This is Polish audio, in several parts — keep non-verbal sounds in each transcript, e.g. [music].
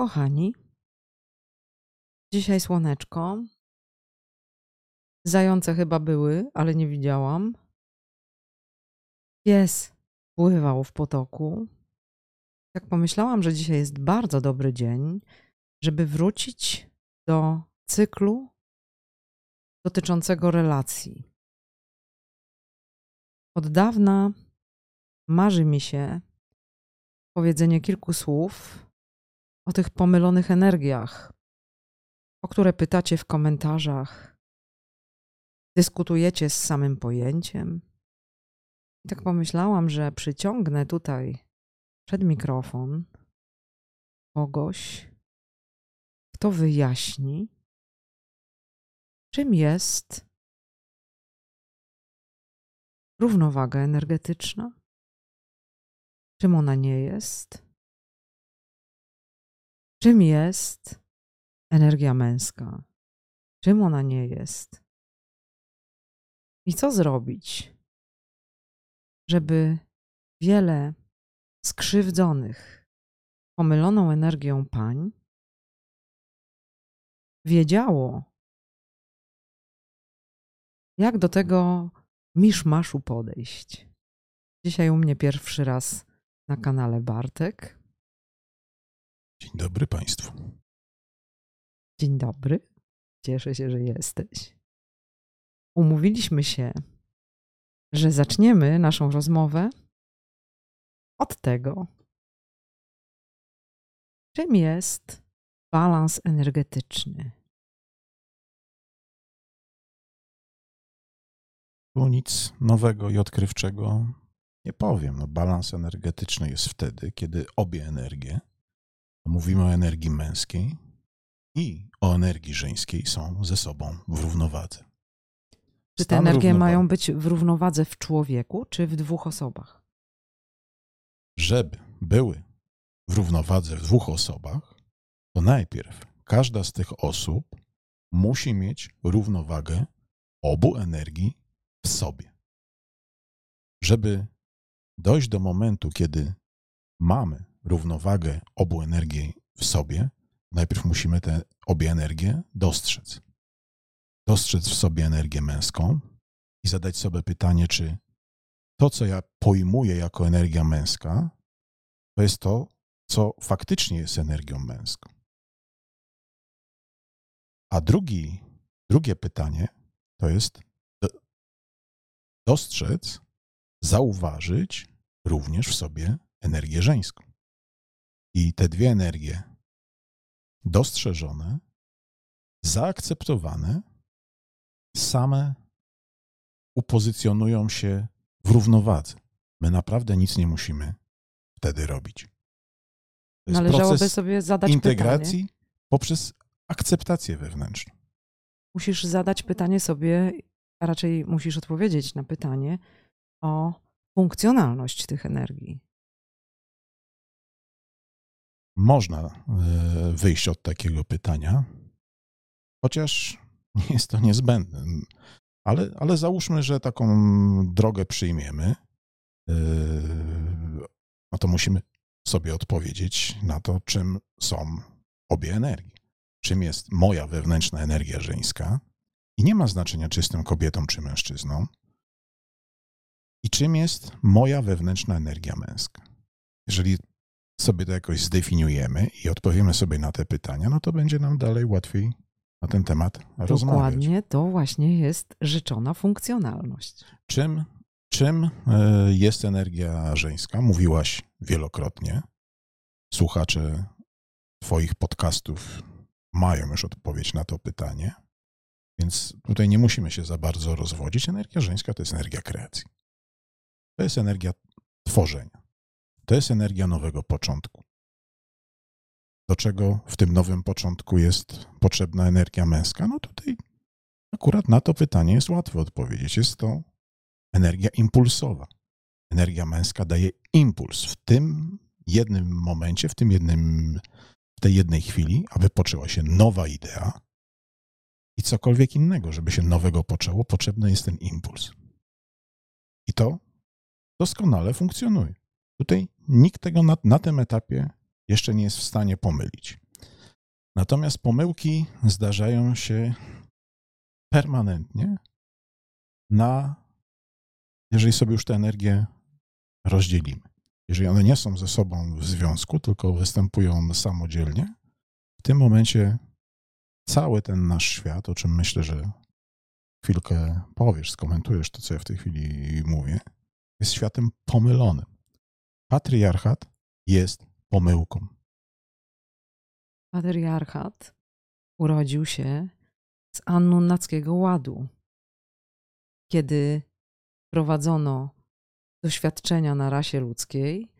Kochani, dzisiaj słoneczko. Zające chyba były, ale nie widziałam. Pies pływał w potoku. Tak pomyślałam, że dzisiaj jest bardzo dobry dzień, żeby wrócić do cyklu dotyczącego relacji. Od dawna marzy mi się powiedzenie kilku słów o tych pomylonych energiach, o które pytacie w komentarzach, dyskutujecie z samym pojęciem. I tak pomyślałam, że przyciągnę tutaj przed mikrofon kogoś, kto wyjaśni, czym jest równowaga energetyczna, czym ona nie jest Czym jest energia męska? Czym ona nie jest? I co zrobić, żeby wiele skrzywdzonych pomyloną energią pań wiedziało, jak do tego miszmaszu podejść. Dzisiaj u mnie pierwszy raz na kanale Bartek. Dzień dobry Państwu. Dzień dobry. Cieszę się, że jesteś. Umówiliśmy się, że zaczniemy naszą rozmowę od tego, czym jest balans energetyczny. Tu nic nowego i odkrywczego nie powiem. No, balans energetyczny jest wtedy, kiedy obie energie Mówimy o energii męskiej i o energii żeńskiej są ze sobą w równowadze. Czy te energie mają być w równowadze w człowieku, czy w dwóch osobach? Żeby były w równowadze w dwóch osobach, to najpierw każda z tych osób musi mieć równowagę obu energii w sobie. Żeby dojść do momentu, kiedy mamy równowagę obu energii w sobie, najpierw musimy te obie energie dostrzec. Dostrzec w sobie energię męską i zadać sobie pytanie, czy to, co ja pojmuję jako energia męska, to jest to, co faktycznie jest energią męską. A drugi, drugie pytanie to jest dostrzec, zauważyć również w sobie energię żeńską. I te dwie energie dostrzeżone, zaakceptowane, same upozycjonują się w równowadze. My naprawdę nic nie musimy wtedy robić. To Należałoby sobie zadać integracji pytanie. poprzez akceptację wewnętrzną. Musisz zadać pytanie sobie, a raczej musisz odpowiedzieć na pytanie o funkcjonalność tych energii można e, wyjść od takiego pytania, chociaż [laughs] jest to niezbędne. Ale, ale załóżmy, że taką drogę przyjmiemy, e, no to musimy sobie odpowiedzieć na to, czym są obie energie. Czym jest moja wewnętrzna energia żeńska i nie ma znaczenia, czy jestem kobietą, czy mężczyzną, i czym jest moja wewnętrzna energia męska. Jeżeli sobie to jakoś zdefiniujemy i odpowiemy sobie na te pytania, no to będzie nam dalej łatwiej na ten temat Dokładnie, rozmawiać. Dokładnie, to właśnie jest rzeczona funkcjonalność. Czym, czym e, jest energia żeńska? Mówiłaś wielokrotnie. Słuchacze Twoich podcastów mają już odpowiedź na to pytanie, więc tutaj nie musimy się za bardzo rozwodzić. Energia żeńska to jest energia kreacji. To jest energia tworzenia. To jest energia nowego początku. Do czego w tym nowym początku jest potrzebna energia męska? No tutaj akurat na to pytanie jest łatwo odpowiedzieć. Jest to energia impulsowa. Energia męska daje impuls w tym jednym momencie, w tym jednym, w tej jednej chwili, aby poczęła się nowa idea i cokolwiek innego, żeby się nowego poczęło, potrzebny jest ten impuls. I to doskonale funkcjonuje. Tutaj nikt tego na, na tym etapie jeszcze nie jest w stanie pomylić. Natomiast pomyłki zdarzają się permanentnie na, jeżeli sobie już tę energię rozdzielimy. Jeżeli one nie są ze sobą w związku, tylko występują samodzielnie, w tym momencie cały ten nasz świat, o czym myślę, że chwilkę powiesz, skomentujesz to, co ja w tej chwili mówię, jest światem pomylonym. Patriarchat jest pomyłką. Patriarchat urodził się z annunackiego ładu, kiedy prowadzono doświadczenia na rasie ludzkiej,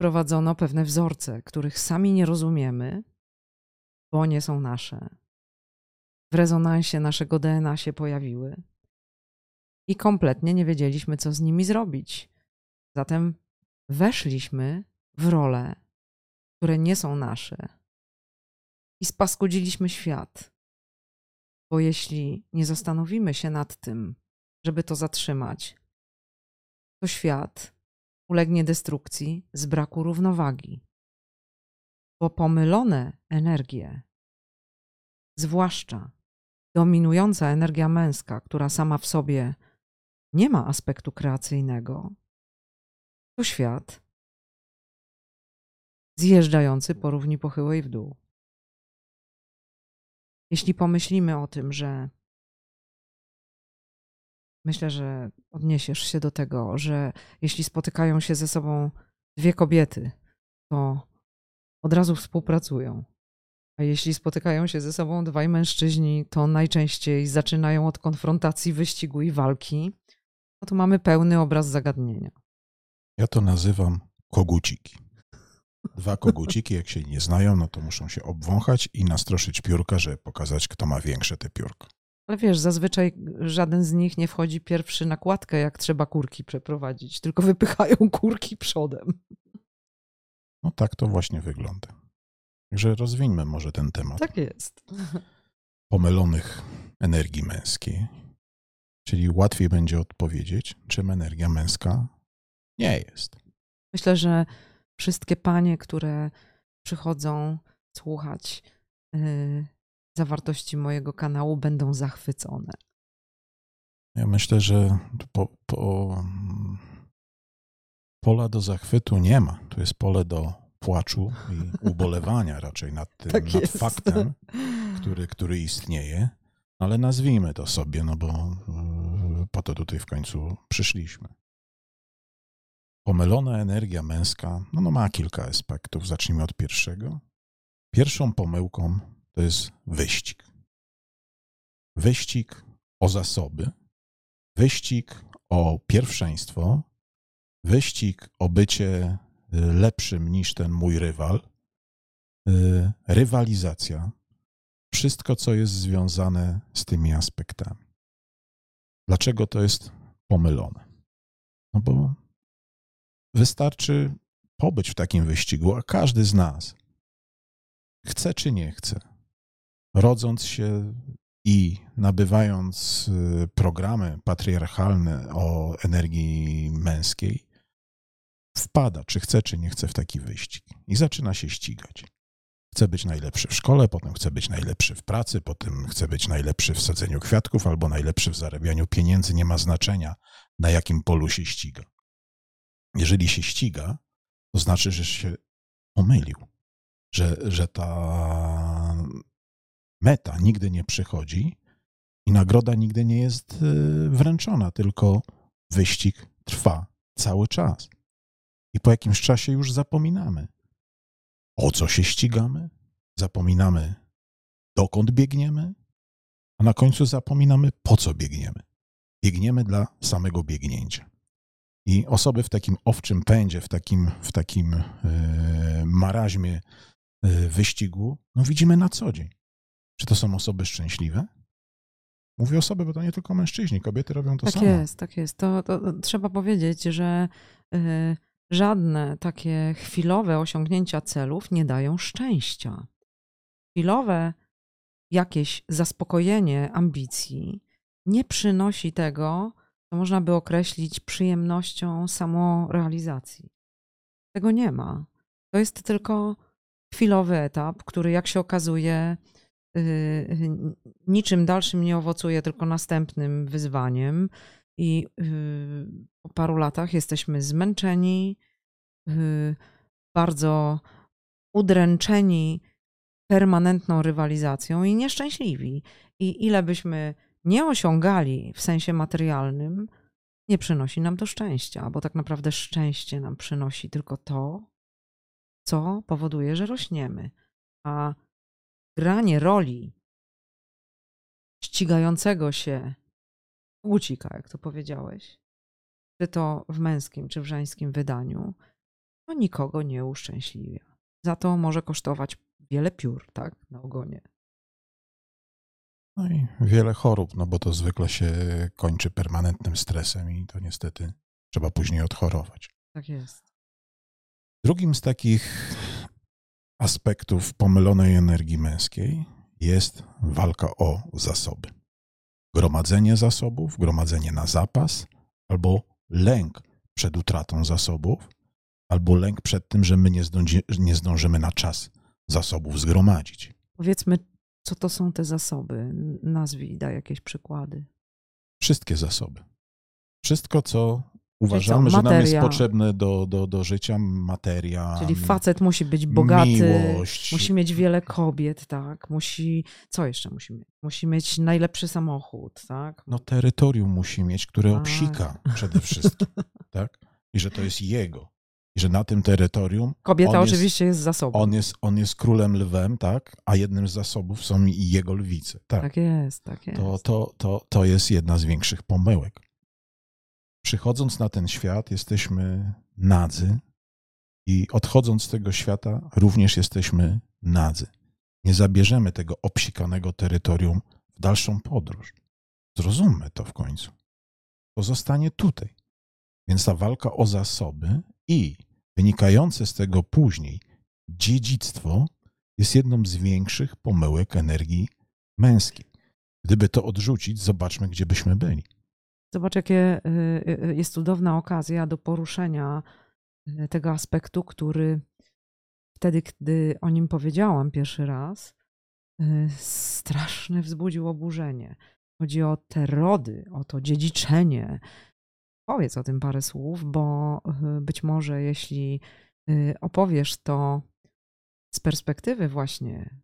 prowadzono pewne wzorce, których sami nie rozumiemy, bo nie są nasze. W rezonansie naszego DNA się pojawiły i kompletnie nie wiedzieliśmy, co z nimi zrobić. Zatem weszliśmy w role, które nie są nasze i spaskudziliśmy świat. Bo jeśli nie zastanowimy się nad tym, żeby to zatrzymać, to świat ulegnie destrukcji z braku równowagi. Bo pomylone energie, zwłaszcza dominująca energia męska, która sama w sobie nie ma aspektu kreacyjnego, to świat zjeżdżający po równi pochyłej w dół. Jeśli pomyślimy o tym, że myślę, że odniesiesz się do tego, że jeśli spotykają się ze sobą dwie kobiety, to od razu współpracują. A jeśli spotykają się ze sobą dwaj mężczyźni, to najczęściej zaczynają od konfrontacji, wyścigu i walki. No to mamy pełny obraz zagadnienia. Ja to nazywam koguciki. Dwa koguciki, jak się nie znają, no to muszą się obwąchać i nastroszyć piórka, żeby pokazać, kto ma większe te piórko. Ale wiesz, zazwyczaj żaden z nich nie wchodzi pierwszy na kładkę, jak trzeba kurki przeprowadzić, tylko wypychają kurki przodem. No tak to właśnie wygląda. Także rozwińmy może ten temat. Tak jest. Pomylonych energii męskiej. Czyli łatwiej będzie odpowiedzieć, czym energia męska nie jest. Myślę, że wszystkie panie, które przychodzą słuchać yy, zawartości mojego kanału, będą zachwycone. Ja myślę, że po, po, pola do zachwytu nie ma. Tu jest pole do płaczu i [laughs] ubolewania raczej nad tym, tak nad faktem, [laughs] który, który istnieje. Ale nazwijmy to sobie, no bo yy, po to tutaj w końcu przyszliśmy. Pomylona energia męska no, no ma kilka aspektów. Zacznijmy od pierwszego. Pierwszą pomyłką to jest wyścig. Wyścig o zasoby, wyścig o pierwszeństwo, wyścig o bycie lepszym niż ten mój rywal, y, rywalizacja, wszystko, co jest związane z tymi aspektami. Dlaczego to jest pomylone? No bo wystarczy pobyć w takim wyścigu, a każdy z nas chce czy nie chce, rodząc się i nabywając y, programy patriarchalne o energii męskiej, wpada, czy chce, czy nie chce, w taki wyścig i zaczyna się ścigać. Chce być najlepszy w szkole, potem chce być najlepszy w pracy, potem chce być najlepszy w sadzeniu kwiatków albo najlepszy w zarabianiu pieniędzy. Nie ma znaczenia, na jakim polu się ściga. Jeżeli się ściga, to znaczy, że się pomylił, że, że ta meta nigdy nie przychodzi i nagroda nigdy nie jest y, wręczona, tylko wyścig trwa cały czas. I po jakimś czasie już zapominamy, o co się ścigamy, zapominamy, dokąd biegniemy, a na końcu zapominamy, po co biegniemy. Biegniemy dla samego biegnięcia. I osoby w takim owczym pędzie, w takim, w takim yy, maraźmie yy, wyścigu, no widzimy na co dzień. Czy to są osoby szczęśliwe? Mówię osoby, bo to nie tylko mężczyźni, kobiety robią to tak samo. Tak jest, tak jest. To, to, trzeba powiedzieć, że yy, żadne takie chwilowe osiągnięcia celów nie dają szczęścia. Chwilowe jakieś zaspokojenie ambicji nie przynosi tego, można by określić przyjemnością samorealizacji. Tego nie ma. To jest tylko chwilowy etap, który jak się okazuje, y, niczym dalszym nie owocuje, tylko następnym wyzwaniem. I y, po paru latach jesteśmy zmęczeni, y, bardzo udręczeni permanentną rywalizacją i nieszczęśliwi. I ile byśmy nie osiągali w sensie materialnym, nie przynosi nam to szczęścia, bo tak naprawdę szczęście nam przynosi tylko to, co powoduje, że rośniemy. A granie roli ścigającego się płcika, jak to powiedziałeś, czy to w męskim, czy w żeńskim wydaniu, to nikogo nie uszczęśliwia. Za to może kosztować wiele piór, tak, na ogonie. No i wiele chorób, no bo to zwykle się kończy permanentnym stresem i to niestety trzeba później odchorować. Tak jest. Drugim z takich aspektów pomylonej energii męskiej jest walka o zasoby. Gromadzenie zasobów, gromadzenie na zapas, albo lęk przed utratą zasobów, albo lęk przed tym, że my nie, zdąży, nie zdążymy na czas zasobów zgromadzić. Powiedzmy, co to są te zasoby? Nazwij, daj jakieś przykłady. Wszystkie zasoby. Wszystko, co uważamy, że nam jest potrzebne do, do, do życia, materia. Czyli facet musi być bogaty, miłość. musi mieć wiele kobiet, tak? Musi, co jeszcze musi mieć? Musi mieć najlepszy samochód, tak? No terytorium musi mieć, które tak. obsika przede wszystkim, [laughs] tak? I że to jest jego i że na tym terytorium. Kobieta oczywiście jest, jest zasobem. On jest, on jest królem lwem, tak? A jednym z zasobów są i jego lwice. Tak, tak jest, tak jest. To, to, to, to jest jedna z większych pomyłek. Przychodząc na ten świat, jesteśmy nadzy i odchodząc z tego świata, również jesteśmy nadzy. Nie zabierzemy tego obsikanego terytorium w dalszą podróż. Zrozummy to w końcu. To zostanie tutaj. Więc ta walka o zasoby i wynikające z tego później dziedzictwo jest jedną z większych pomyłek energii męskiej. Gdyby to odrzucić, zobaczmy, gdzie byśmy byli. Zobacz, jakie y, y, jest cudowna okazja do poruszenia y, tego aspektu, który wtedy, gdy o nim powiedziałam pierwszy raz, straszne wzbudził oburzenie. Chodzi o te rody, o to dziedziczenie, Powiedz o tym parę słów, bo y, być może jeśli y, opowiesz to z perspektywy właśnie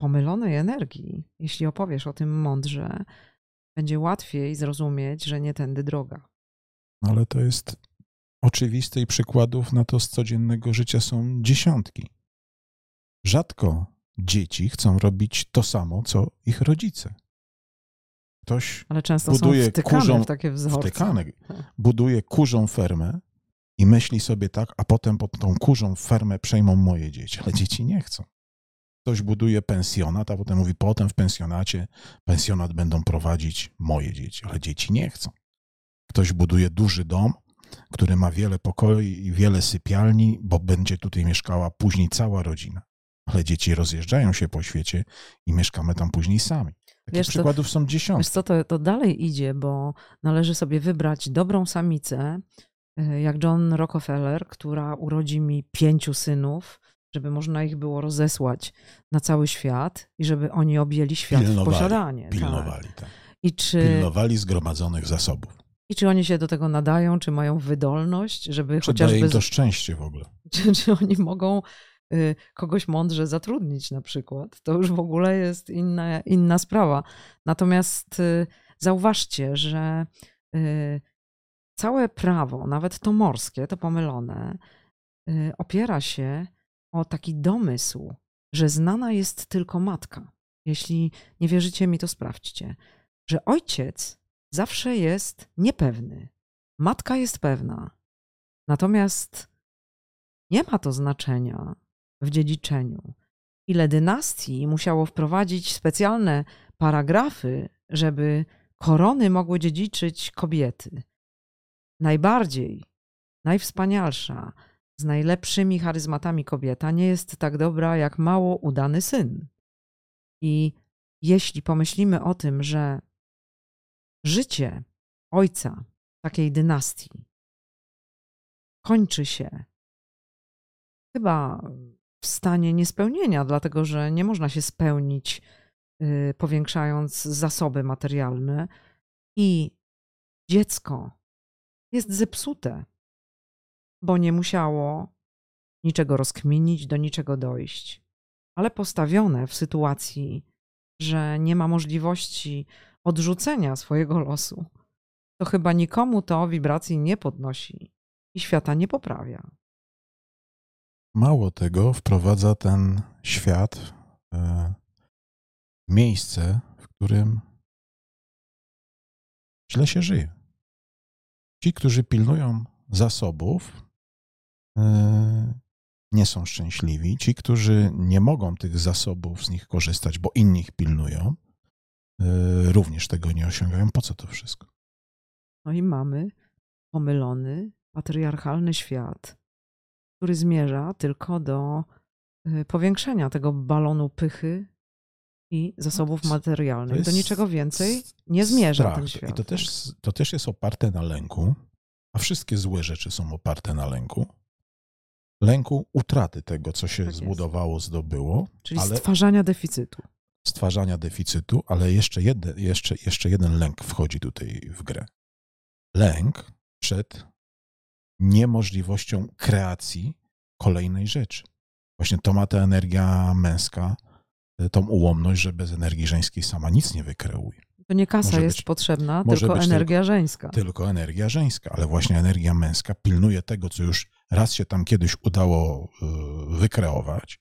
pomylonej energii, jeśli opowiesz o tym mądrze, będzie łatwiej zrozumieć, że nie tędy droga. Ale to jest oczywiste i przykładów na to z codziennego życia są dziesiątki. Rzadko dzieci chcą robić to samo, co ich rodzice. Ktoś Ale często buduje są kurzą, w takie wzorce. Wtykane, [laughs] buduje kurzą fermę i myśli sobie tak, a potem pod tą kurzą fermę przejmą moje dzieci. Ale dzieci nie chcą. Ktoś buduje pensjonat, a potem mówi, potem w pensjonacie pensjonat będą prowadzić moje dzieci, ale dzieci nie chcą. Ktoś buduje duży dom, który ma wiele pokoi i wiele sypialni, bo będzie tutaj mieszkała później cała rodzina. Ale dzieci rozjeżdżają się po świecie i mieszkamy tam później sami. Takich wiesz, przykładów to, są dziesiątki. Wiesz co, to, to dalej idzie, bo należy sobie wybrać dobrą samicę, e, jak John Rockefeller, która urodzi mi pięciu synów, żeby można ich było rozesłać na cały świat i żeby oni objęli świat pilnowali, w posiadanie. Tak. Pilnowali, tak. tak. I czy, pilnowali zgromadzonych zasobów. I czy oni się do tego nadają, czy mają wydolność, żeby czy chociażby... Daje im to szczęście w ogóle. [laughs] Czy, czy oni mogą kogoś mądrze zatrudnić na przykład. To już w ogóle jest inna, inna sprawa. Natomiast y, zauważcie, że y, całe prawo, nawet to morskie, to pomylone, opiera się o taki domysł, że znana jest tylko matka. Jeśli nie wierzycie mi, to sprawdźcie, że ojciec zawsze jest niepewny, matka jest pewna. Natomiast nie ma to znaczenia, w dziedziczeniu. Ile dynastii musiało wprowadzić specjalne paragrafy, żeby korony mogły dziedziczyć kobiety. Najbardziej, najwspanialsza, z najlepszymi charyzmatami kobieta nie jest tak dobra jak mało udany syn. I jeśli pomyślimy o tym, że życie ojca takiej dynastii kończy się chyba w stanie niespełnienia, dlatego że nie można się spełnić, y, powiększając zasoby materialne, i dziecko jest zepsute, bo nie musiało niczego rozkminić, do niczego dojść, ale postawione w sytuacji, że nie ma możliwości odrzucenia swojego losu, to chyba nikomu to wibracji nie podnosi i świata nie poprawia. Mało tego, wprowadza ten świat w miejsce, w którym źle się żyje. Ci, którzy pilnują zasobów, e, nie są szczęśliwi. Ci, którzy nie mogą tych zasobów z nich korzystać, bo inni ich pilnują, e, również tego nie osiągają. Po co to wszystko? No i mamy pomylony, patriarchalny świat, który zmierza tylko do e, powiększenia tego balonu pychy i zasobów materialnych. Do niczego więcej nie zmierza strach. ten świat. I to też, to też jest oparte na lęku, a wszystkie złe rzeczy są oparte na lęku. Lęku utraty tego, co się tak zbudowało, zdobyło. Czyli ale stwarzania deficytu. Stwarzania deficytu, ale jeszcze jeden, jeszcze, jeszcze jeden lęk wchodzi tutaj w grę. Lęk przed niemożliwością kreacji kolejnej rzeczy. Właśnie to ma ta energia męska, tą ułomność, że bez energii żeńskiej sama nic nie wykreuje. To nie kasa może jest być, potrzebna, tylko energia tylko, żeńska. Tylko energia żeńska, ale właśnie energia męska pilnuje tego, co już raz się tam kiedyś udało y, wykreować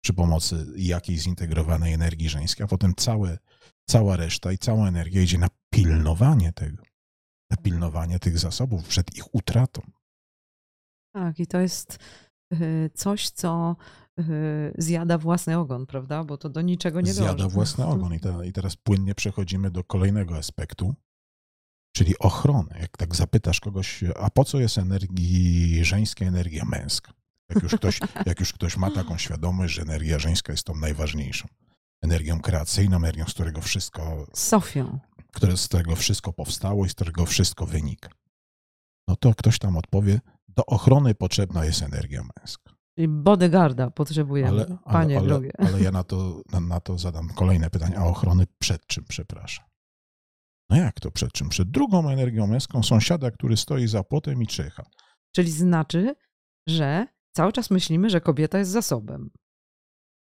przy pomocy jakiejś zintegrowanej energii żeńskiej, a potem całe, cała reszta i cała energia idzie na pilnowanie tego, na pilnowanie tych zasobów przed ich utratą. Tak, i to jest y, coś, co y, zjada własny ogon, prawda? Bo to do niczego nie zjada dąży. Zjada własny ogon. I, I teraz płynnie przechodzimy do kolejnego aspektu, czyli ochrony. Jak tak zapytasz kogoś, a po co jest energii żeńska, energia męska? Jak już, ktoś, [laughs] jak już ktoś ma taką świadomość, że energia żeńska jest tą najważniejszą. Energią kreacyjną, energią, z którego wszystko. Sofią. Które, z którego wszystko powstało i z którego wszystko wynika. No to ktoś tam odpowie, do ochrony potrzebna jest energia męska. Czyli bodyguarda potrzebujemy, ale, panie ale, drogie. Ale ja na to, na, na to zadam kolejne pytanie. A ochrony przed czym, przepraszam? No jak to przed czym? Przed drugą energią męską sąsiada, który stoi za płotem i czyha. Czyli znaczy, że cały czas myślimy, że kobieta jest zasobem.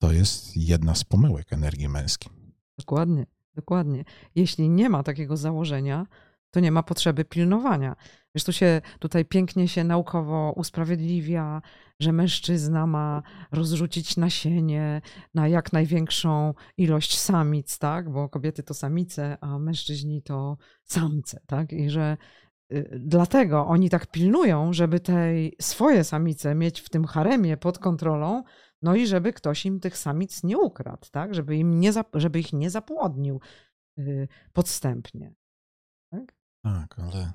To jest jedna z pomyłek energii męskiej. Dokładnie, dokładnie. Jeśli nie ma takiego założenia, to nie ma potrzeby pilnowania. Wiesz, tu się tutaj pięknie się naukowo usprawiedliwia, że mężczyzna ma rozrzucić nasienie na jak największą ilość samic, tak? Bo kobiety to samice, a mężczyźni to samce, tak? I że y, dlatego oni tak pilnują, żeby tej swoje samice mieć w tym haremie pod kontrolą, no i żeby ktoś im tych samic nie ukradł, tak? Żeby, im nie, żeby ich nie zapłodnił y, podstępnie. Tak? Tak, ale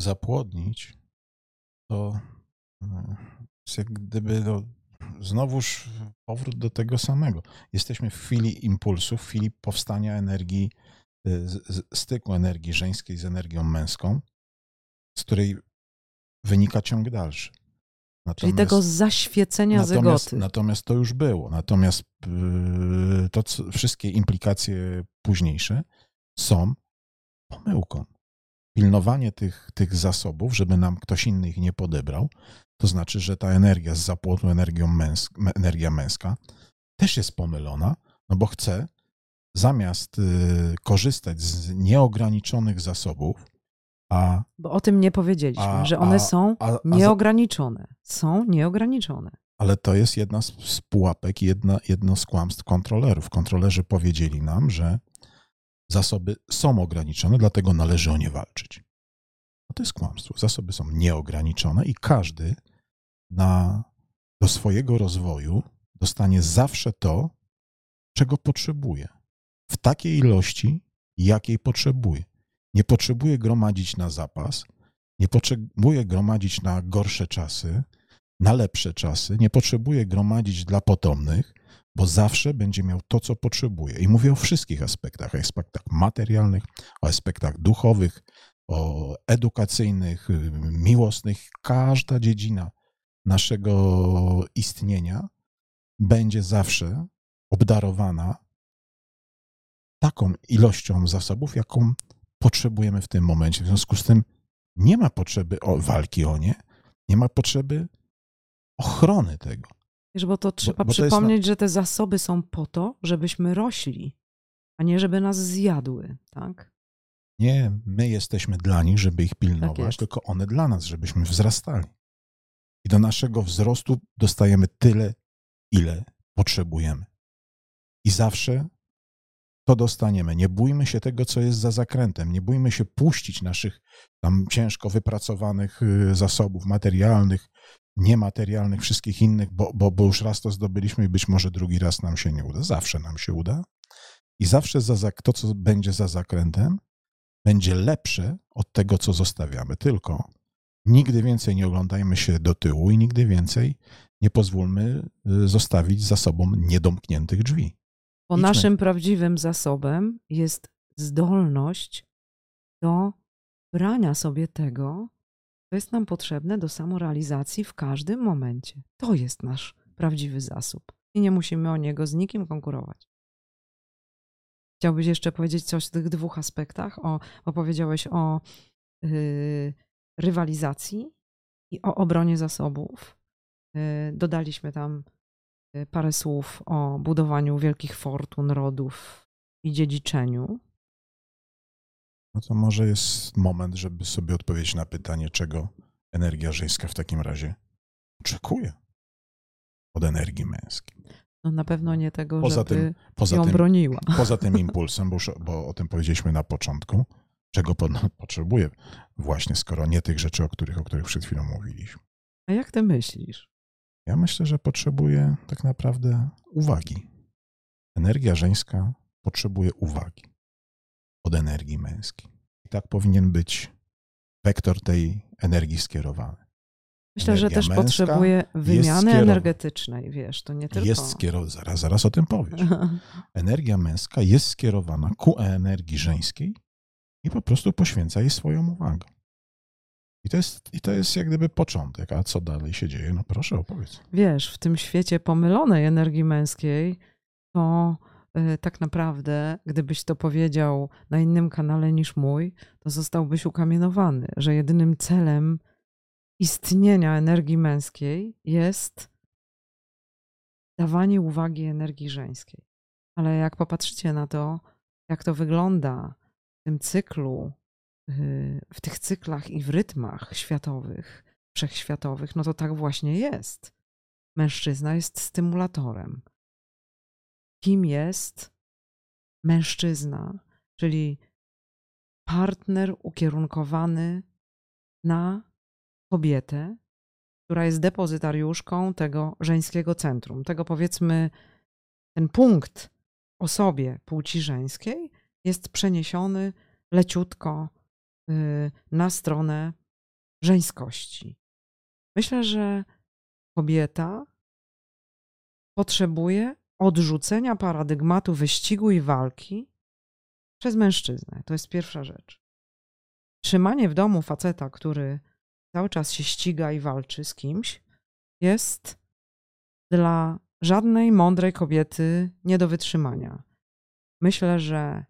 zapłodnić to e, jest jak gdyby no, znowuż powrót do tego samego. Jesteśmy w chwili impulsu, w chwili powstania energii, e, styku energii żeńskiej z energią męską, z której wynika ciąg dalszy. Natomiast, Czyli tego zaświecenia natomiast, zygoty. Natomiast to już było. Natomiast e, to wszystkie implikacje późniejsze są pomyłką. Pilnowanie tych, tych zasobów, żeby nam ktoś inny ich nie podebrał, to znaczy, że ta energia z zapłotu, energią męsk, energia męska, też jest pomylona, no bo chce zamiast y, korzystać z nieograniczonych zasobów, a. Bo o tym nie powiedzieliśmy, a, że one a, są nieograniczone. Są nieograniczone. Ale to jest jedna z, z pułapek, jedna, jedno z kłamstw kontrolerów. Kontrolerzy powiedzieli nam, że Zasoby są ograniczone, dlatego należy o nie walczyć. No to jest kłamstwo. Zasoby są nieograniczone i każdy na, do swojego rozwoju dostanie zawsze to, czego potrzebuje. W takiej ilości, jakiej potrzebuje. Nie potrzebuje gromadzić na zapas, nie potrzebuje gromadzić na gorsze czasy, na lepsze czasy, nie potrzebuje gromadzić dla potomnych, bo zawsze będzie miał to, co potrzebuje. I mówię o wszystkich aspektach, o aspektach materialnych, o aspektach duchowych, o edukacyjnych, miłosnych. Każda dziedzina naszego istnienia będzie zawsze obdarowana taką ilością zasobów, jaką potrzebujemy w tym momencie. W związku z tym nie ma potrzeby o walki o nie, nie ma potrzeby ochrony tego. Wiesz, bo to trzeba bo, bo przypomnieć, to na... że te zasoby są po to, żebyśmy rośli, a nie żeby nas zjadły, tak? Nie, my jesteśmy dla nich, żeby ich pilnować, tak tylko one dla nas, żebyśmy wzrastali. I do naszego wzrostu dostajemy tyle, ile potrzebujemy. I zawsze to dostaniemy. Nie bójmy się tego, co jest za zakrętem. Nie bójmy się puścić naszych tam ciężko wypracowanych y, zasobów materialnych, niematerialnych, wszystkich innych, bo, bo, bo już raz to zdobyliśmy i być może drugi raz nam się nie uda. Zawsze nam się uda. I zawsze za, to, co będzie za zakrętem, będzie lepsze od tego, co zostawiamy. Tylko nigdy więcej nie oglądajmy się do tyłu i nigdy więcej nie pozwólmy y, zostawić za sobą niedomkniętych drzwi. Bo naszym prawdziwym zasobem jest zdolność do brania sobie tego, co jest nam potrzebne do samorealizacji w każdym momencie. To jest nasz prawdziwy zasób i nie musimy o niego z nikim konkurować. Chciałbyś jeszcze powiedzieć coś o tych dwóch aspektach? O, opowiedziałeś o yy, rywalizacji i o obronie zasobów. Yy, dodaliśmy tam parę słów o budowaniu wielkich fortun, rodów i dziedziczeniu. No to może jest moment, żeby sobie odpowiedzieć na pytanie, czego energia żeńska w takim razie oczekuje od energii męskiej. No na pewno nie tego, poza żeby tym, poza ją tym, broniła. [laughs] Poza tym impulsem, bo, bo o tym powiedzieliśmy na początku, czego po, [laughs] potrzebuje właśnie, skoro nie tych rzeczy, o których, o których przed chwilą mówiliśmy. A jak ty myślisz? Ja myślę, że potrzebuje tak naprawdę uwagi. Energia żeńska potrzebuje uwagi od energii męskiej. I tak powinien być wektor tej energii skierowany. Myślę, że też potrzebuje wymiany energetycznej, wiesz, to nie tylko... Jest skierowana, zaraz, zaraz o tym powiesz. [laughs] Energia męska jest skierowana ku energii żeńskiej i po prostu poświęca jej swoją uwagę. I to, jest, I to jest jak gdyby początek, a co dalej się dzieje? No proszę opowiedz. Wiesz, w tym świecie pomylonej energii męskiej, to y, tak naprawdę, gdybyś to powiedział na innym kanale niż mój, to zostałbyś ukamienowany, że jedynym celem istnienia energii męskiej jest dawanie uwagi energii żeńskiej. Ale jak popatrzycie na to, jak to wygląda w tym cyklu, w tych cyklach i w rytmach światowych, wszechświatowych, no to tak właśnie jest. Mężczyzna jest stymulatorem. Kim jest mężczyzna, czyli partner ukierunkowany na kobietę, która jest depozytariuszką tego żeńskiego centrum, tego powiedzmy, ten punkt o płci żeńskiej jest przeniesiony leciutko na stronę żeńskości. Myślę, że kobieta potrzebuje odrzucenia paradygmatu wyścigu i walki przez mężczyznę. To jest pierwsza rzecz. Trzymanie w domu faceta, który cały czas się ściga i walczy z kimś, jest dla żadnej mądrej kobiety nie do wytrzymania. Myślę, że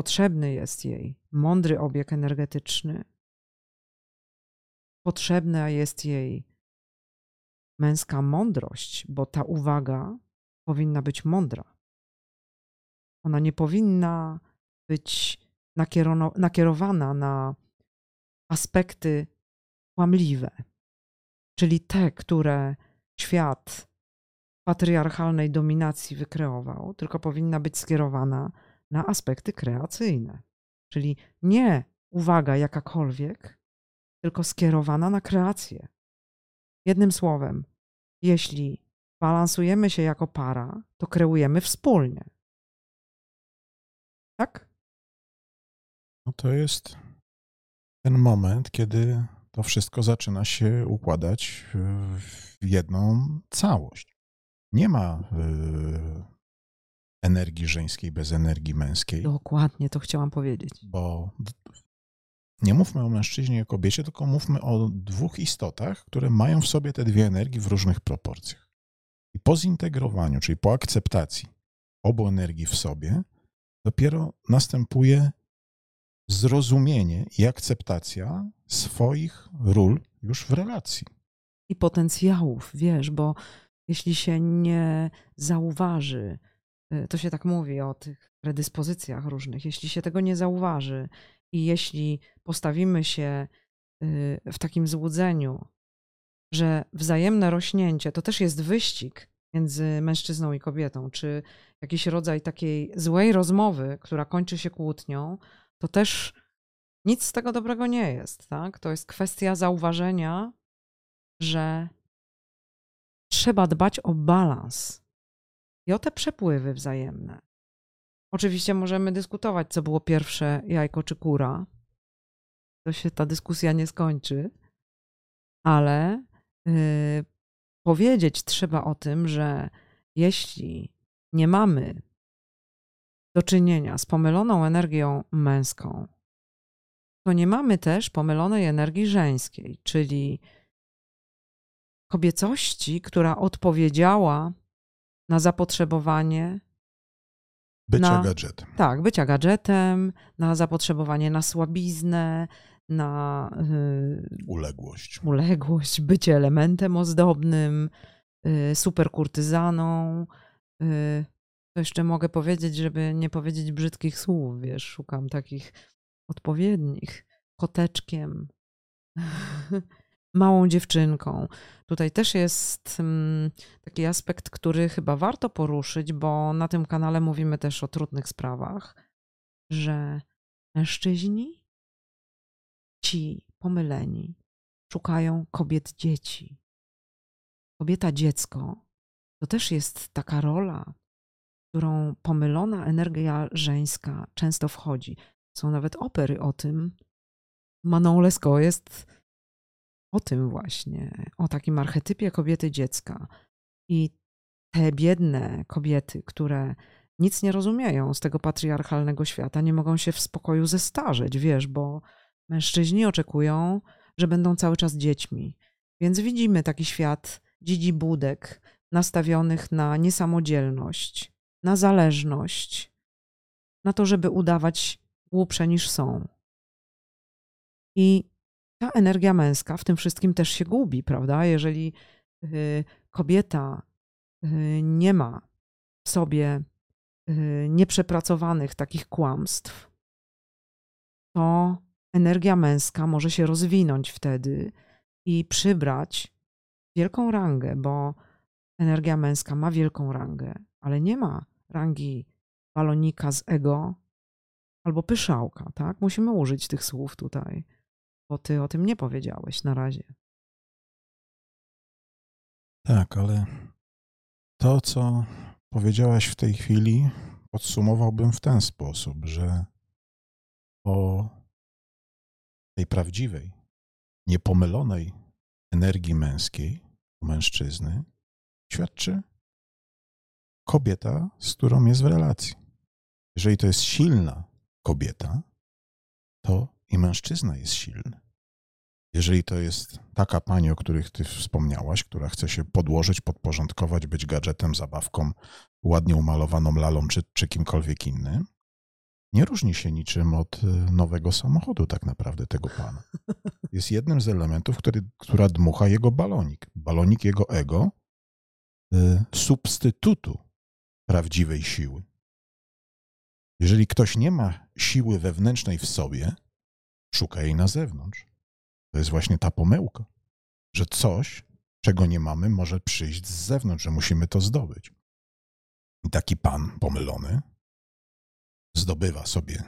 potrzebny jest jej mądry obieg energetyczny, potrzebna jest jej męska mądrość, bo ta uwaga powinna być mądra. Ona nie powinna być nakierowana na aspekty kłamliwe, czyli te, które świat patriarchalnej dominacji wykreował, tylko powinna być skierowana na aspekty kreacyjne. Czyli nie uwaga jakakolwiek, tylko skierowana na kreację. Jednym słowem, jeśli balansujemy się jako para, to kreujemy wspólnie. Tak? No to jest ten moment, kiedy to wszystko zaczyna się układać w jedną całość. Nie ma y, energii żeńskiej bez energii męskiej. Dokładnie, to chciałam powiedzieć. Bo nie mówmy o mężczyźnie i o kobiecie, tylko mówmy o dwóch istotach, które mają w sobie te dwie energii w różnych proporcjach. I po zintegrowaniu, czyli po akceptacji obu energii w sobie, dopiero następuje zrozumienie i akceptacja swoich ról już w relacji. I potencjałów, wiesz, bo jeśli się nie zauważy, to się tak mówi o tych predyspozycjach różnych, jeśli się tego nie zauważy i jeśli postawimy się y, w takim złudzeniu, że wzajemne rośnięcie to też jest wyścig między mężczyzną i kobietą, czy jakiś rodzaj takiej złej rozmowy, która kończy się kłótnią, to też nic z tego dobrego nie jest. Tak? To jest kwestia zauważenia, że trzeba dbać o balans i o te przepływy wzajemne. Oczywiście możemy dyskutować, co było pierwsze, jajko czy kura. To się ta dyskusja nie skończy, ale yy, powiedzieć trzeba o tym, że jeśli nie mamy do czynienia z pomyloną energią męską, to nie mamy też pomylonej energii żeńskiej, czyli kobiecości, która odpowiedziała na zapotrzebowanie. Bycia na, gadżetem. Tak, bycia gadżetem, na zapotrzebowanie na słabiznę, na yy, uległość. uległość, bycie elementem ozdobnym, yy, superkurtyzaną. Yy, to jeszcze mogę powiedzieć, żeby nie powiedzieć brzydkich słów, wiesz, szukam takich odpowiednich. Koteczkiem, [laughs] małą dziewczynką. Tutaj też jest mm, taki aspekt, który chyba warto poruszyć, bo na tym kanale mówimy też o trudnych sprawach, że mężczyźni, ci pomyleni, szukają kobiet dzieci. Kobieta dziecko to też jest taka rola, którą pomylona energia żeńska często wchodzi. Są nawet opery o tym. Manon Lescaut jest o tym właśnie, o takim archetypie kobiety dziecka. I te biedne kobiety, które nic nie rozumieją z tego patriarchalnego świata, nie mogą się w spokoju zestarzeć, wiesz, bo mężczyźni oczekują, że będą cały czas dziećmi. Więc widzimy taki świat dzidzi budek nastawionych na niesamodzielność, na zależność, na to, żeby udawać głupsze niż są. I ta energia męska w tym wszystkim też się gubi, prawda? Jeżeli y, kobieta y, nie ma w sobie y, nieprzepracowanych takich kłamstw, to energia męska może się rozwinąć wtedy i przybrać wielką rangę, bo energia męska ma wielką rangę, ale nie ma rangi balonika z ego albo pyszałka, tak? Musimy użyć tych słów tutaj bo ty o tym nie powiedziałeś na razie. Tak, ale to, co powiedziałaś w tej chwili, podsumowałbym w ten sposób, że o tej prawdziwej, niepomylonej energii męskiej mężczyzny świadczy kobieta, z którą jest w relacji. Jeżeli to jest silna kobieta, to i mężczyzna jest silny. Jeżeli to jest taka pani, o których ty wspomniałaś, która chce się podłożyć, podporządkować, być gadżetem, zabawką, ładnie umalowaną lalą czy, czy kimkolwiek innym, nie różni się niczym od y, nowego samochodu tak naprawdę tego pana. [laughs] Jest jednym z elementów, który, która dmucha jego balonik. Balonik jego ego, y, substytutu prawdziwej siły. Jeżeli ktoś nie ma siły wewnętrznej w sobie, szuka jej na zewnątrz. To jest właśnie ta pomyłka, że coś, czego nie mamy, może przyjść z zewnątrz, że musimy to zdobyć. I taki pan pomylony zdobywa sobie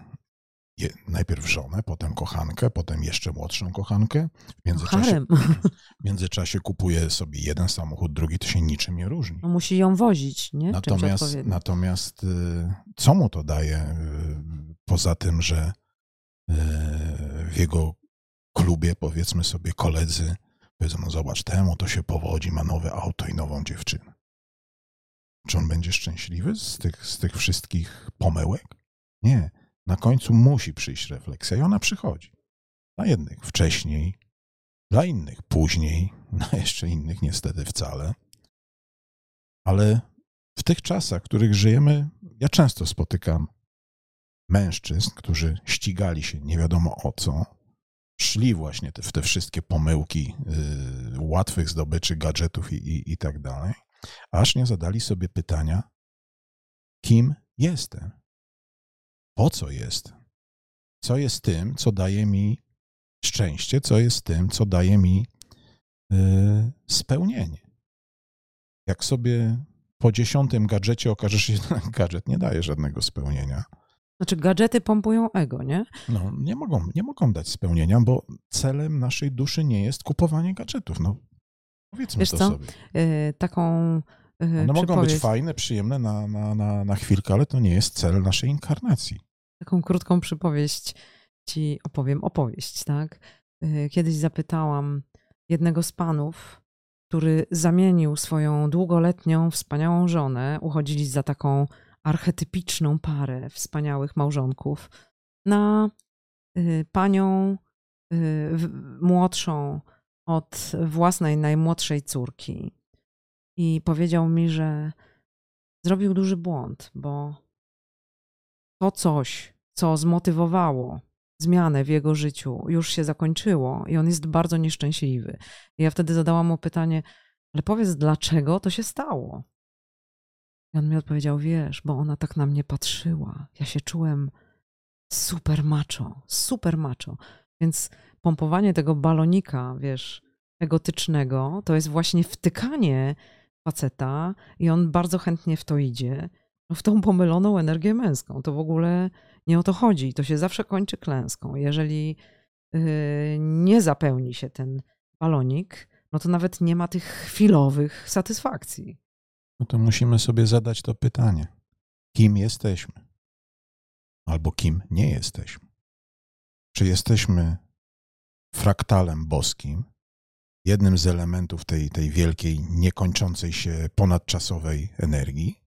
je, najpierw żonę, potem kochankę, potem jeszcze młodszą kochankę. W międzyczasie, [laughs] w międzyczasie kupuje sobie jeden samochód, drugi, to się niczym nie różni. No musi ją wozić, nie? Natomiast, natomiast y, co mu to daje, y, poza tym, że w jego klubie, powiedzmy sobie, koledzy powiedzą, no zobacz, temu to się powodzi, ma nowe auto i nową dziewczynę. Czy on będzie szczęśliwy z tych, z tych wszystkich pomyłek? Nie. Na końcu musi przyjść refleksja i ona przychodzi. Dla jednych wcześniej, dla innych później, [laughs] dla jeszcze innych niestety wcale. Ale w tych czasach, w których żyjemy, ja często spotykam mężczyzn, którzy ścigali się nie wiadomo o co, szli właśnie te, w te wszystkie pomyłki y, łatwych zdobyczy gadżetów i, i, i tak dalej, aż nie zadali sobie pytania, kim jestem, po co jestem, co jest tym, co daje mi szczęście, co jest tym, co daje mi y, spełnienie. Jak sobie po dziesiątym gadżecie okaże się, [laughs] że gadżet nie daje żadnego spełnienia. Znaczy, gadżety pompują ego, nie? No, nie mogą, nie mogą dać spełnienia, bo celem naszej duszy nie jest kupowanie gadżetów. No, powiedzmy Wiesz to co? sobie. Yy, taką yy, One mogą być fajne, przyjemne na, na, na, na chwilkę, ale to nie jest cel naszej inkarnacji. taką krótką przypowieść ci opowiem. Opowieść, tak? Y, Kiedyś zapytałam jednego z panów, który zamienił swoją długoletnią, wspaniałą żonę, uchodzili za taką archetypiczną parę wspaniałych małżonków, na y, panią y, młodszą od własnej najmłodszej córki. I powiedział mi, że zrobił duży błąd, bo to coś, co zmotywowało zmianę w jego życiu, już się zakończyło i on jest bardzo nieszczęśliwy. I ja wtedy zadałam mu pytanie, ale powiedz, dlaczego to się stało? I on mi odpowiedział, wiesz, bo ona tak na mnie patrzyła. Ja się czułem super macho, super macho. Więc pompowanie tego balonika, wiesz, egotycznego, to jest właśnie wtykanie faceta i on bardzo chętnie w to idzie, no w tą pomyloną energię męską. To w ogóle nie o to chodzi. To się zawsze kończy klęską. Jeżeli yy, nie zapełni się ten balonik, no to nawet nie ma tych chwilowych satysfakcji. No to musimy sobie zadać to pytanie. Kim jesteśmy? Albo kim nie jesteśmy? Czy jesteśmy fraktalem boskim, jednym z elementów tej, tej wielkiej, niekończącej się ponadczasowej energii?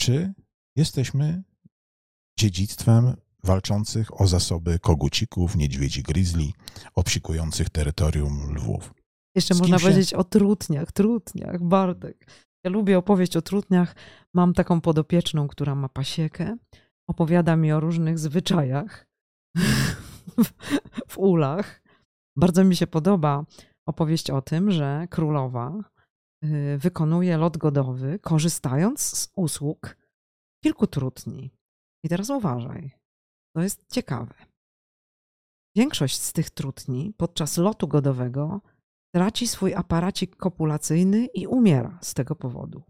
Czy jesteśmy dziedzictwem walczących o zasoby kogucików, niedźwiedzi grizzly, obsikujących terytorium lwów? Jeszcze można się- powiedzieć o trutniach, trutniach, Bartek. Ja lubię opowieść o trutniach. Mam taką podopieczną, która ma pasiekę. Opowiada mi o różnych zwyczajach [laughs] w, w ulach. Bardzo mi się podoba opowieść o tym, że królowa y, wykonuje lot godowy, korzystając z usług kilku trutni. I teraz uważaj, to jest ciekawe. Większość z tych trutni podczas lotu godowego traci swój aparacik kopulacyjny i umiera z tego powodu.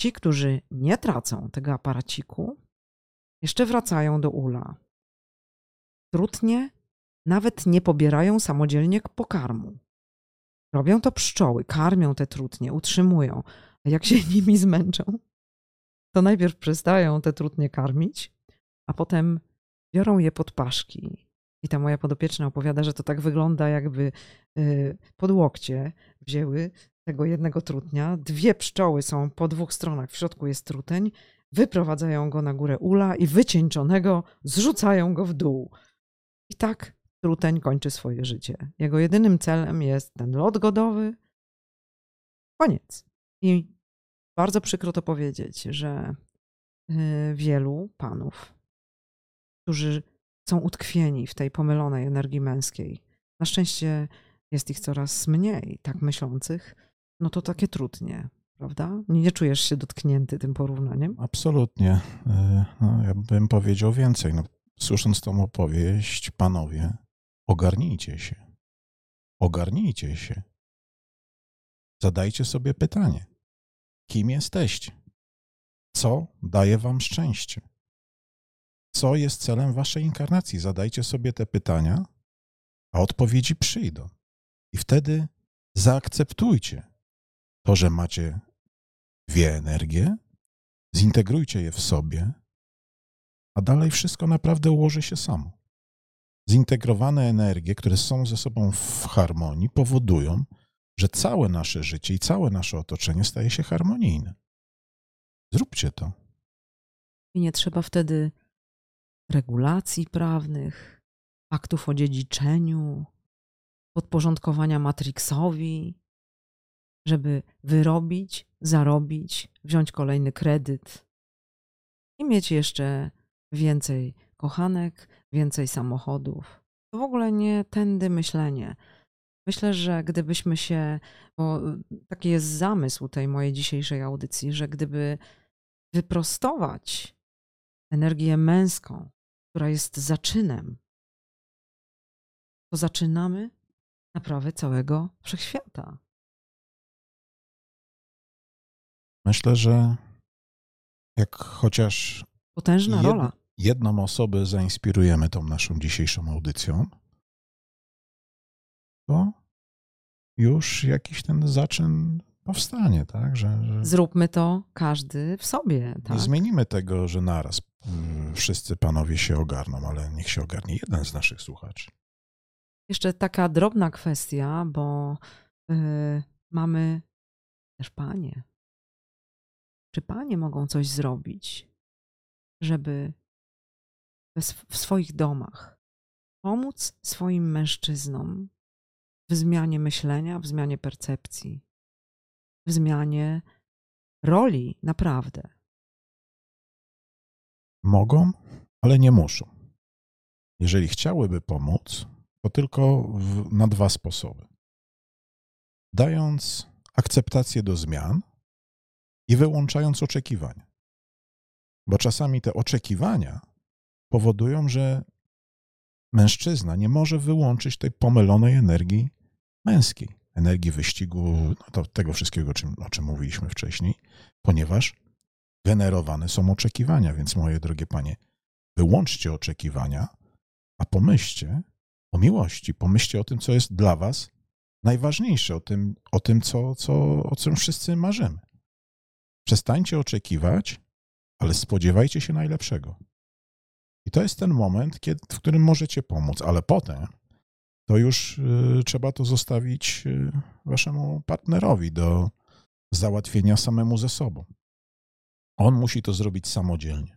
Ci, którzy nie tracą tego aparaciku, jeszcze wracają do ula. Trutnie nawet nie pobierają samodzielnie pokarmu. Robią to pszczoły, karmią te trutnie, utrzymują. A jak się [laughs] nimi zmęczą, to najpierw przestają te trutnie karmić, a potem biorą je pod paszki. I ta moja podopieczna opowiada, że to tak wygląda, jakby y, pod łokcie wzięły tego jednego trutnia. Dwie pszczoły są po dwóch stronach, w środku jest truteń, wyprowadzają go na górę ula i wycieńczonego zrzucają go w dół. I tak truteń kończy swoje życie. Jego jedynym celem jest ten lot godowy. Koniec. I bardzo przykro to powiedzieć, że y, wielu panów, którzy są utkwieni w tej pomylonej energii męskiej, na szczęście jest ich coraz mniej tak myślących, no to takie trudnie, prawda? Nie, czujesz się dotknięty tym porównaniem? Absolutnie. E, No, ja bym powiedział więcej. No, słysząc tą opowieść, panowie, ogarnijcie się. Ogarnijcie się. Zadajcie sobie pytanie: kim jesteście? Co daje wam szczęście? Co jest celem waszej inkarnacji? Zadajcie sobie te pytania, a odpowiedzi przyjdą. I wtedy zaakceptujcie to, że macie dwie energie, zintegrujcie je w sobie, a dalej wszystko naprawdę ułoży się samo. Zintegrowane energie, które są ze sobą w harmonii, powodują, że całe nasze życie i całe nasze otoczenie staje się harmonijne. Zróbcie to. I nie trzeba wtedy regulacji prawnych, aktów o dziedziczeniu, podporządkowania Matrixowi, żeby wyrobić, zarobić, wziąć kolejny kredyt i mieć jeszcze więcej kochanek, więcej samochodów. To w ogóle nie tędy myślenie. Myślę, że gdybyśmy się, bo taki jest zamysł tej mojej dzisiejszej audycji, że gdyby wyprostować energię męską, która jest zaczynem, to zaczynamy naprawę całego wszechświata. Myślę, że jak chociaż Potężna jed, rola. jedną osobę zainspirujemy tą naszą dzisiejszą audycją, to już jakiś ten zaczyn powstanie, tak? Że, że Zróbmy to każdy w sobie. Tak? nie zmienimy tego, że naraz mm, wszyscy panowie się ogarną, ale niech się ogarnie jeden z naszych słuchaczy. Jeszcze taka drobna kwestia, bo yy, mamy też panie. Czy panie mogą coś zrobić, żeby w sw- w swoich domach pomóc swoim mężczyznom w zmianie myślenia, w zmianie percepcji, w zmianie roli naprawdę? Mogą, ale nie muszą. Jeżeli chciałyby pomóc, to tylko w, na dwa sposoby. Dając akceptację do zmian i wyłączając oczekiwania. Bo czasami te oczekiwania powodują, że mężczyzna nie może wyłączyć tej pomylonej energii męskiej, energii wyścigu, no tego wszystkiego, czym, o czym mówiliśmy wcześniej, ponieważ generowane są oczekiwania. Więc, moje drogie panie, wyłączcie oczekiwania, a pomyślcie o miłości, pomyślcie o tym, co jest dla was najważniejsze, o tym, o tym co, co, o czym wszyscy marzymy. Przestańcie oczekiwać, ale spodziewajcie się najlepszego. I to jest ten moment, kiedy, w którym możecie pomóc, ale potem to już y, trzeba to zostawić y, waszemu partnerowi do załatwienia samemu ze sobą. On musi to zrobić samodzielnie.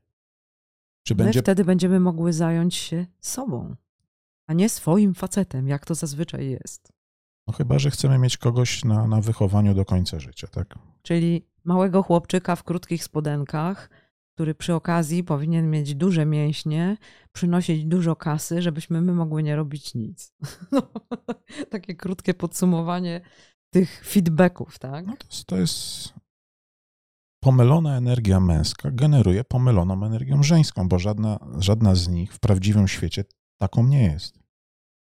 Czy My będzie wtedy będziemy mogły zająć się sobą, a nie swoim facetem, jak to zazwyczaj jest. No chyba, że chcemy mieć kogoś na, na wychowaniu do końca życia, tak? Czyli małego chłopczyka w krótkich spodenkach, który przy okazji powinien mieć duże mięśnie, przynosić dużo kasy, żebyśmy my mogły nie robić nic. [laughs] No, takie krótkie podsumowanie tych feedbacków, tak? No to, jest, to jest pomylona energia męska generuje pomyloną energią żeńską, bo żadna, żadna z nich w prawdziwym świecie taką nie jest.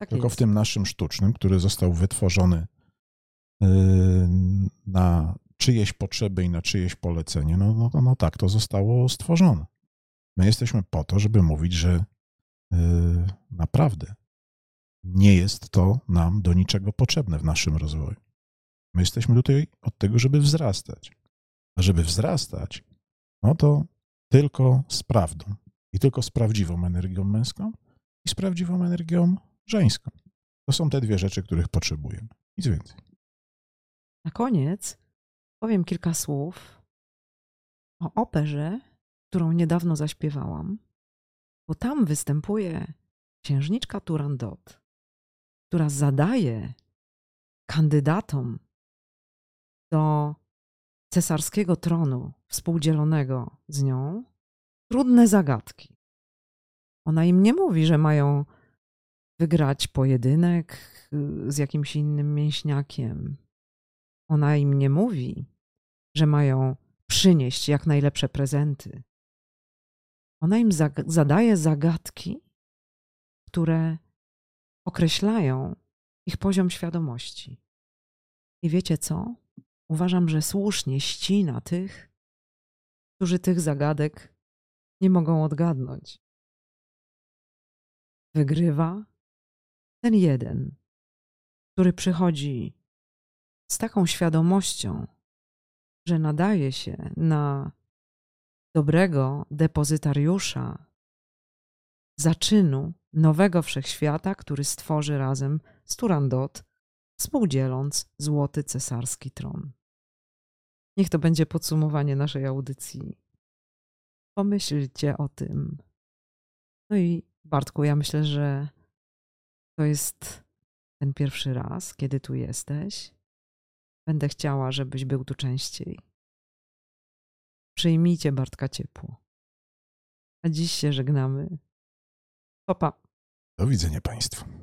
tak Tylko jest. w tym naszym sztucznym, który został wytworzony yy, na czyjeś potrzeby i na czyjeś polecenie, no, no, to- no tak to zostało stworzone. My jesteśmy po to, żeby mówić, że yy, naprawdę nie jest to nam do niczego potrzebne w naszym rozwoju. My jesteśmy tutaj od tego, żeby wzrastać. A żeby wzrastać, no to tylko z prawdą i tylko z prawdziwą energią męską i z prawdziwą energią żeńską. To są te dwie rzeczy, których potrzebujemy. Nic więcej. Na koniec powiem kilka słów o operze, którą niedawno zaśpiewałam, bo tam występuje księżniczka Turandot, która zadaje kandydatom do cesarskiego tronu współdzielonego z nią trudne zagadki. Ona im nie mówi, że mają wygrać pojedynek y, z jakimś innym mięśniakiem. Ona im nie mówi, że mają przynieść jak najlepsze prezenty. Ona im zag- zadaje zagadki, które określają ich poziom świadomości. I wiecie co? Uważam, że słusznie ścina tych, którzy tych zagadek nie mogą odgadnąć. Wygrywa ten jeden, który przychodzi z taką świadomością, że nadaje się na dobrego depozytariusza zaczynu nowego wszechświata, który stworzy razem z Turandot, współdzieląc złoty cesarski tron. Niech to będzie podsumowanie naszej audycji. Pomyślcie o tym. No i Bartku, ja myślę, że to jest ten pierwszy raz, kiedy tu jesteś. Będę chciała, żebyś był tu częściej. Przyjmijcie Bartka ciepło. A dziś się żegnamy. Papa. Do widzenia Państwu.